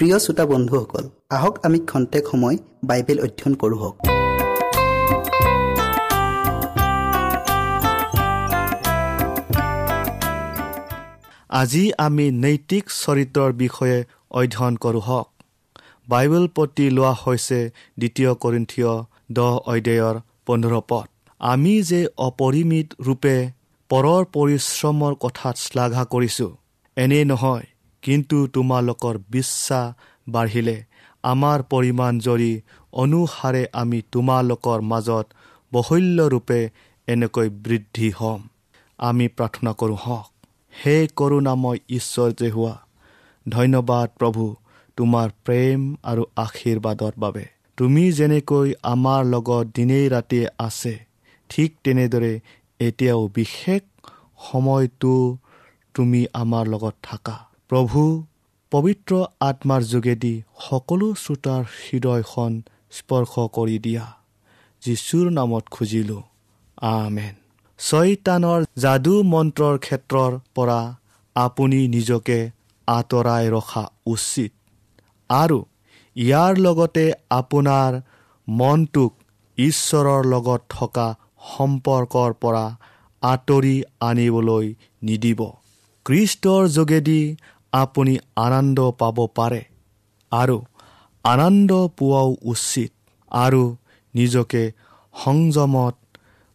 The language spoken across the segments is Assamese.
প্ৰিয় শ্ৰোতা বন্ধুসকল আহক আমি খন্তেক সময় বাইবেল অধ্যয়ন কৰোঁ হওক। আজি আমি নৈতিক চৰিত্ৰৰ বিষয়ে অধ্যয়ন কৰোঁ হওক। বাইবেল প্ৰতি লোৱা হৈছে দ্বিতীয় কৰিন্থিয় দহ অধ্যায়ৰ পোন্ধৰ পদ। আমি যে অপৰিমিত ৰূপে পৰৰ পৰিশ্ৰমৰ কথাত শ্লাঘা কৰিছোঁ এনে নহয়। কিন্তু তোমালোকৰ বিশ্বাস বাঢ়িলে। আমাৰ পৰিমাণ জৰি অনুসাৰে আমি তোমালোকৰ মাজত বহল্যৰূপে এনেকৈ বৃদ্ধি হ'ম। আমি প্ৰাৰ্থনা কৰোঁ হওক। হে কৰোণাময় ঈশ্বৰ যে হোৱা ধন্যবাদ প্ৰভু তোমাৰ প্ৰেম আৰু আশীৰ্বাদৰ বাবে। তুমি যেনেকৈ আমাৰ লগত দিনেই ৰাতিয়ে আছে ঠিক তেনেদৰে এতিয়াও বিশেষ সময়টো তুমি আমাৰ লগত থাকা। প্ৰভু পবিত্ৰ আত্মাৰ যোগেদি সকলো শ্ৰোতাৰ হৃদয়খন স্পৰ্শ কৰি দিয়া। যীশুৰ নামত খুজিলোঁ। আমেন। ছয়তানৰ যাদু মন্ত্ৰৰ ক্ষেত্ৰৰ পৰা আপুনি নিজকে আঁতৰাই ৰখা উচিত আৰু ইয়াৰ লগতে আপোনাৰ মনটোক ঈশ্বৰৰ লগত থকা সম্পৰ্কৰ পৰা আঁতৰি আনিবলৈ নিদিব। কৃষ্টৰ যোগেদি আপুনি আনন্দ পাব পাৰে আৰু আনন্দ পোৱাও উচিত আৰু নিজকে সংযমত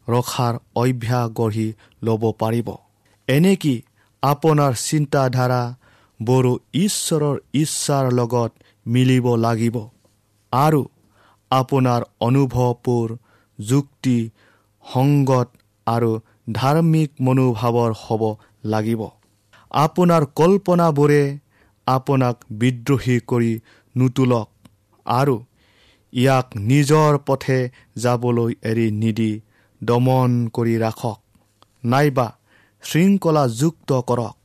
ৰখাৰ অভ্যাস গঢ়ি ল'ব পাৰিব। এনেকি আপোনাৰ চিন্তাধাৰা বড়ো ঈশ্বৰৰ ইচ্ছাৰ লগত মিলিব লাগিব আৰু আপোনাৰ অনুভৱবোৰ যুক্তি সংগত আৰু ধাৰ্মিক মনোভাৱৰ হ'ব লাগিব। আপোনাৰ কল্পনাবোৰে আপোনাক বিদ্ৰোহী কৰি নোতোলক আৰু ইয়াক নিজৰ পথে যাবলৈ এৰি নিদি দমন কৰি ৰাখক নাইবা শৃংখলাযুক্ত কৰক।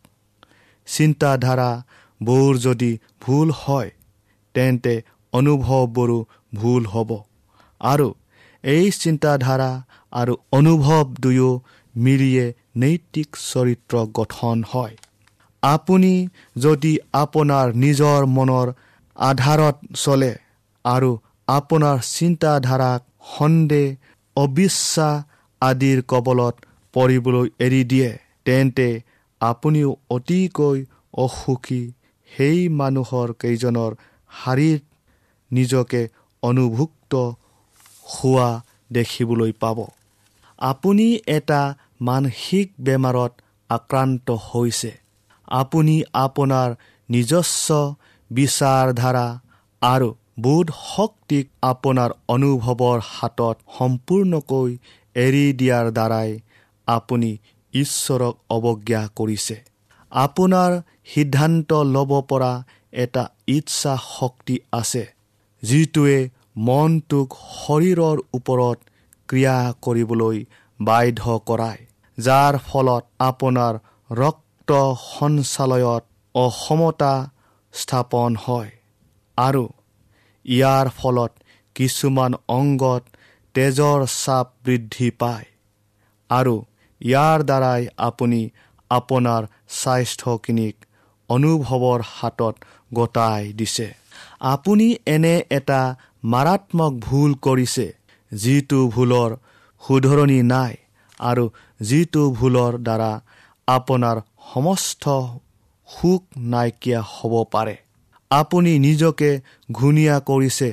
চিন্তাধাৰাবোৰ যদি ভুল হয় তেন্তে অনুভৱবোৰো ভুল হ'ব আৰু এই চিন্তাধাৰা আৰু অনুভৱ দুয়ো মিলিয়ে নৈতিক চৰিত্ৰ গঠন হয়। আপুনি যদি আপোনাৰ নিজৰ মনৰ আধাৰত চলে আৰু আপোনাৰ চিন্তাধাৰাক সন্দেহ অবিশ্বাস আদিৰ কবলত পৰিবলৈ এৰি দিয়ে তেন্তে আপুনিও অতিকৈ অসুখী সেই মানুহৰ কেইজনৰ শাৰীত নিজকে অনুভুক্ত হোৱা দেখিবলৈ পাব। আপুনি এটা মানসিক বেমাৰত আক্ৰান্ত হৈছে। আপুনি আপোনাৰ নিজস্ব বিচাৰধাৰা আৰু বোধ শক্তিক আপোনাৰ অনুভৱৰ হাতত সম্পূৰ্ণকৈ এৰি দিয়াৰ দ্বাৰাই আপুনি ঈশ্বৰক অৱজ্ঞা কৰিছে। আপোনাৰ সিদ্ধান্ত ল'ব পৰা এটা ইচ্ছা শক্তি আছে যিটোৱে মনটোক শৰীৰৰ ওপৰত ক্ৰিয়া কৰিবলৈ বাধ্য কৰায় যাৰ ফলত আপোনাৰ ৰক্ত সঞ্চালয়ত অসমতা স্থাপন হয়। আৰু ইয়াৰ ফলত কিছুমান অংগত তেজৰ চাপ বৃদ্ধি পায়। আৰু ইয়াৰ দ্বাৰাই আপুনি আপোনাৰ স্বাস্থ্যখিনিক অনুভৱৰ হাতত গতাই দিছে। আপুনি এনে এটা মাৰাত্মক ভুল কৰিছে যিটো ভুলৰ শুধৰণি নাই আৰু যিটো ভুলৰ দ্বাৰা আপোনাৰ সমস্ত সুখ নাইকিয়া হ'ব পাৰে। আপুনি নিজকে ঘূণীয়া কৰিছে।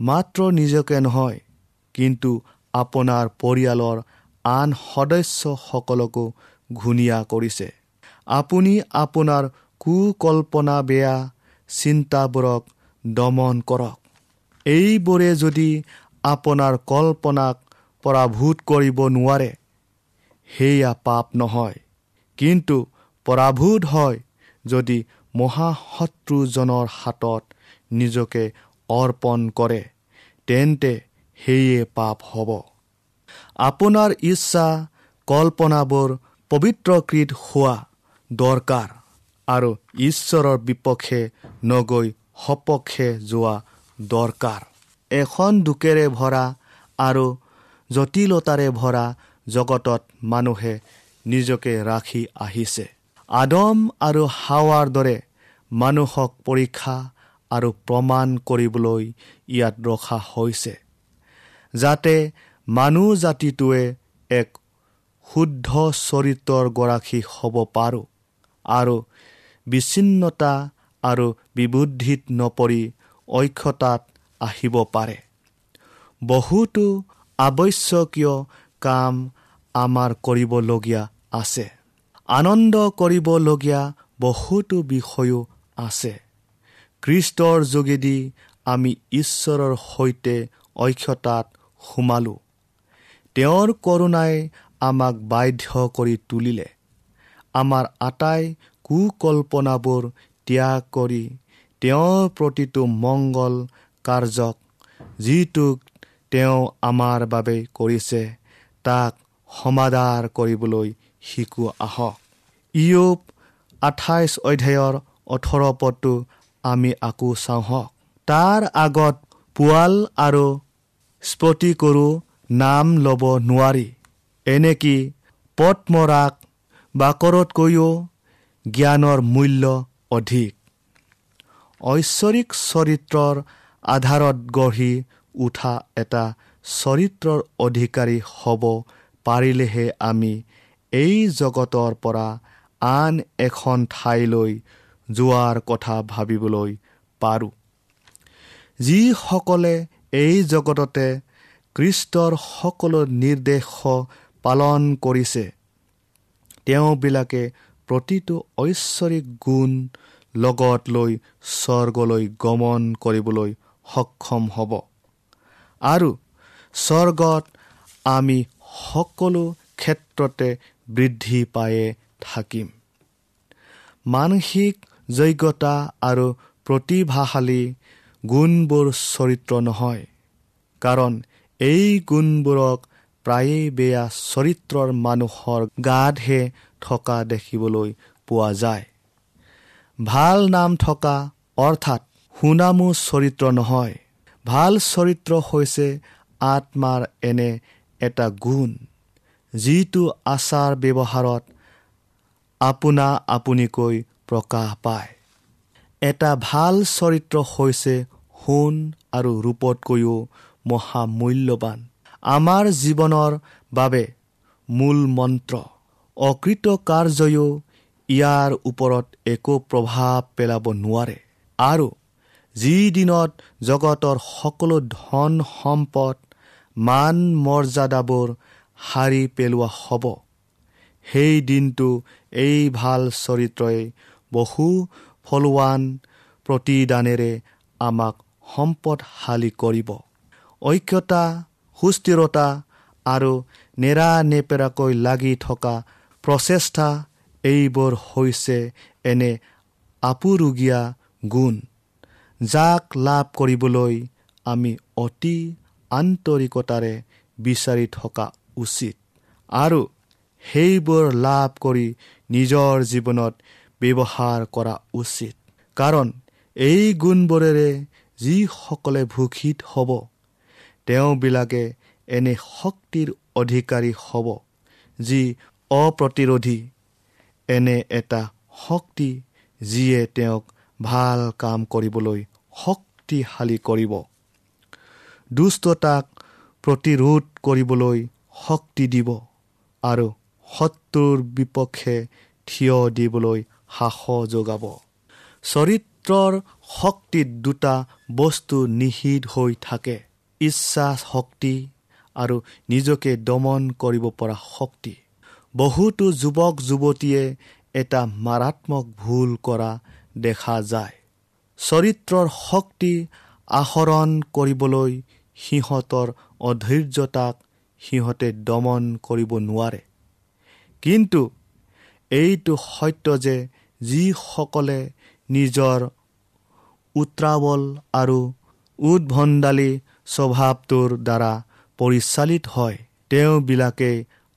মাত্ৰ নিজকে নহয় কিন্তু আপোনাৰ পৰিয়ালৰ আন সদস্যসকলকো ঘূণীয়া কৰিছে। আপুনি আপোনাৰ কুকল্পনা বেয়া চিন্তাবোৰক দমন কৰক। এইবোৰে যদি আপোনাৰ কল্পনাক পৰাভূত কৰিব নোৱাৰে সেয়া পাপ নহয়। কিন্তু পৰাভূত হয় যদি মহাশত্ৰুজনৰ হাতত নিজকে অৰ্পণ কৰে তেন্তে সেয়ে পাপ হ'ব। আপোনাৰ ইচ্ছা কল্পনাবোৰ পবিত্ৰকৃত হোৱা দৰকাৰ আৰু ঈশ্বৰৰ বিপক্ষে নগৈ সপক্ষে যোৱা দৰকাৰ। এখন দুখেৰে ভৰা আৰু জটিলতাৰে ভৰা জগতত মানুহে নিজকে ৰাখি আহিছে। আদম আৰু হাৱাৰ দৰে মানুহক পৰীক্ষা আৰু প্ৰমাণ কৰিবলৈ ইয়াত ৰখা হৈছে যাতে মানুহ জাতিটোৱে এক শুদ্ধ চৰিত্ৰৰ গৰাকী হ'ব পাৰোঁ আৰু বিচ্ছিন্নতা আৰু বিবুদ্ধিত নপৰি ঐক্যতাত আহিব পাৰে। বহুতো আৱশ্যকীয় কাম আমাৰ কৰিবলগীয়া আছে। আনন্দ কৰিবলগীয়া বহুতো বিষয়ো আছে। খ্ৰীষ্টৰ যোগেদি আমি ঈশ্বৰৰ সৈতে ঐক্যতাত সোমালোঁ। তেওঁৰ কৰোণাই আমাক বাধ্য কৰি তুলিলে। আমাৰ আটাই কুকল্পনাবোৰ ত্যাগ কৰি তেওঁৰ প্ৰতিটো মংগল কাৰ্যক যিটোক তেওঁ আমাৰ বাবে কৰিছে তাক সমাধাৰ কৰিবলৈ শিকো আহক। ইয়ুব আঠাইছ অধ্যায়ৰ ওঠৰ পদটো আমি আকৌ চাওঁ তাৰ আগত পোৱাল আৰু স্ফটিকৰো নাম ল'ব নোৱাৰি। এনেকি পদ্মৰাগ বাকৰতকৈও জ্ঞানৰ মূল্য অধিক। ঐশ্বৰিক চৰিত্ৰৰ আধাৰত গঢ়ি উঠা এটা চৰিত্ৰৰ অধিকাৰী হ'ব পাৰিলেহে আমি এই জগতৰ পৰা আন এখন ঠাইলৈ যোৱাৰ কথা ভাবিবলৈ পাৰোঁ। যিসকলে এই জগততে কৃষ্টৰ সকলো নিৰ্দেশ পালন কৰিছে তেওঁবিলাকে প্ৰতিটো ঐশ্বৰিক গুণ লগত লৈ স্বৰ্গলৈ গমন কৰিবলৈ সক্ষম হ'ব। আৰু স্বৰ্গত আমি সকলো ক্ষেত্ৰতে বৃদ্ধি পায়ে থাকিম। মানসিক যোগ্যতা আৰু প্ৰতিভাশালী গুণবোৰ চৰিত্ৰ নহয় কাৰণ এই গুণবোৰক প্ৰায়েই বেয়া চৰিত্ৰৰ মানুহৰ গাতহে থকা দেখিবলৈ পোৱা যায়। ভাল নাম থকা অৰ্থাৎ সুনামো চৰিত্ৰ নহয়। ভাল চৰিত্ৰ হৈছে আত্মাৰ এনে এটা গুণ। যিটো আচাৰ ব্যৱহাৰত আপোনা আপুনিকৈ প্ৰকাশ পায়। এটা ভাল চৰিত্ৰ হৈছে সোণ আৰু ৰূপতকৈও মহামূল্যৱান। আমাৰ জীৱনৰ বাবে মূল মন্ত্ৰ। অকৃতকাৰ্যয়ো ইয়াৰ ওপৰত একো প্ৰভাৱ পেলাব নোৱাৰে। আৰু যি দিনত জগতৰ সকলো ধন সম্পদ মান মৰ্যাদাবোৰ সাৰি পেলোৱা হ'ব। সেই দিনটো এই ভাল চৰিত্ৰই বহু ফলোৱান প্ৰতিদানেৰে আমাক সম্পদশালী কৰিব। ঐক্যতা সুস্থিৰতা আৰু নেৰা নেপেৰাকৈ লাগি থকা প্ৰচেষ্টা এইবোৰ হৈছে এনে আপুৰুগীয়া গুণ যাক লাভ কৰিবলৈ আমি অতি আন্তৰিকতাৰে বিচাৰি থকা উচিত। আৰু সেইবোৰ লাভ কৰি নিজৰ জীৱনত ব্যৱহাৰ কৰা উচিত। কাৰণ এই গুণবোৰেৰে যিসকলে ভূষিত হ'ব তেওঁবিলাকে এনে শক্তিৰ অধিকাৰী হ'ব যি অপ্ৰতিৰোধী। এনে এটা শক্তি যিয়ে তেওঁক ভাল কাম কৰিবলৈ শক্তিশালী কৰিব। দুষ্টতাক প্ৰতিৰোধ কৰিবলৈ শক্তি দিব আৰু শত্ৰুৰ বিপক্ষে থিয় দিবলৈ সাহস যোগাব। চৰিত্ৰৰ শক্তিত দুটা বস্তু নিহিত হৈ থাকে ইচ্ছা শক্তি আৰু নিজকে দমন কৰিব পৰা শক্তি। বহুতো যুৱক যুৱতীয়ে এটা মাৰাত্মক ভুল কৰা দেখা যায়। চৰিত্ৰৰ শক্তি আহৰণ কৰিবলৈ সিহঁতৰ অধৈৰ্যতাক সিহঁতে দমন কৰিব নোৱাৰে। কিন্তু এইটো সত্য যে যিসকলে নিজৰ উত্ৰাৱল আৰু উদ্ভণ্ডালী স্বভাৱটোৰ দ্বাৰা পৰিচালিত হয় তেওঁবিলাকে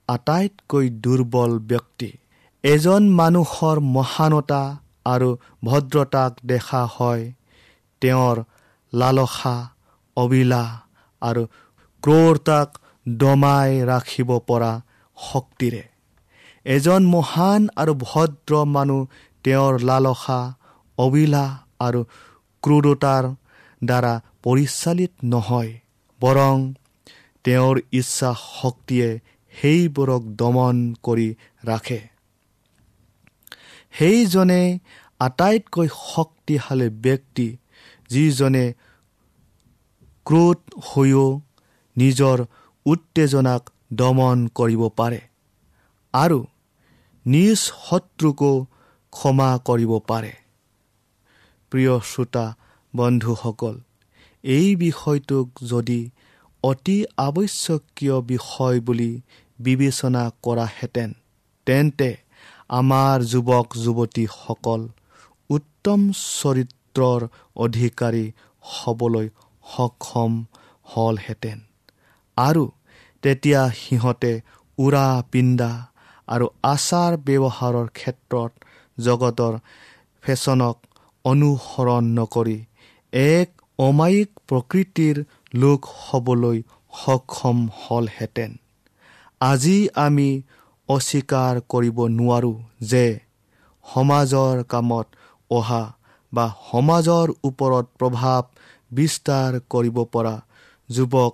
আটাইতকৈ দুৰ্বল ব্যক্তি। এজন মানুহৰ মহানতা আৰু ভদ্ৰতাক দেখা হয় তেওঁৰ লালসা অবিলাস আৰু ক্ৰৌৰতাক দমাই ৰাখিব পৰা শক্তিৰে। এজন মহান আৰু ভদ্ৰ মানুহ তেওঁৰ লালসা অবিলাস আৰু ক্ৰোধতাৰ দ্বাৰা পৰিচালিত নহয় বৰং তেওঁৰ ইচ্ছা শক্তিয়ে সেইবোৰক দমন কৰি ৰাখে। সেইজনে আটাইতকৈ শক্তিশালী ব্যক্তি যিজনে ক্ৰোধ হৈও নিজৰ উত্তেজনাক দমন কৰিব পাৰে আৰু নিজ শত্ৰুকো ক্ষমা কৰিব পাৰে। প্ৰিয় শ্ৰোতা বন্ধুসকল এই বিষয়টোক যদি অতি আৱশ্যকীয় বিষয় বুলি বিবেচনা কৰাহেঁতেন তেন্তে আমাৰ যুৱক যুৱতীসকল উত্তম চৰিত্ৰৰ অধিকাৰী হ'বলৈ সক্ষম হ'লহেঁতেন। আৰু তেতিয়া সিহঁতে উৰা পিন্ধা আৰু আচাৰ ব্যৱহাৰৰ ক্ষেত্ৰত জগতৰ ফেশ্বনক অনুসৰণ নকৰি এক অমায়িক প্ৰকৃতিৰ লোক হ'বলৈ সক্ষম হ'লহেঁতেন। আজি আমি অস্বীকাৰ কৰিব নোৱাৰোঁ যে সমাজৰ কামত অহা বা সমাজৰ ওপৰত প্ৰভাৱ বিস্তাৰ কৰিব পৰা যুৱক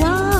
why.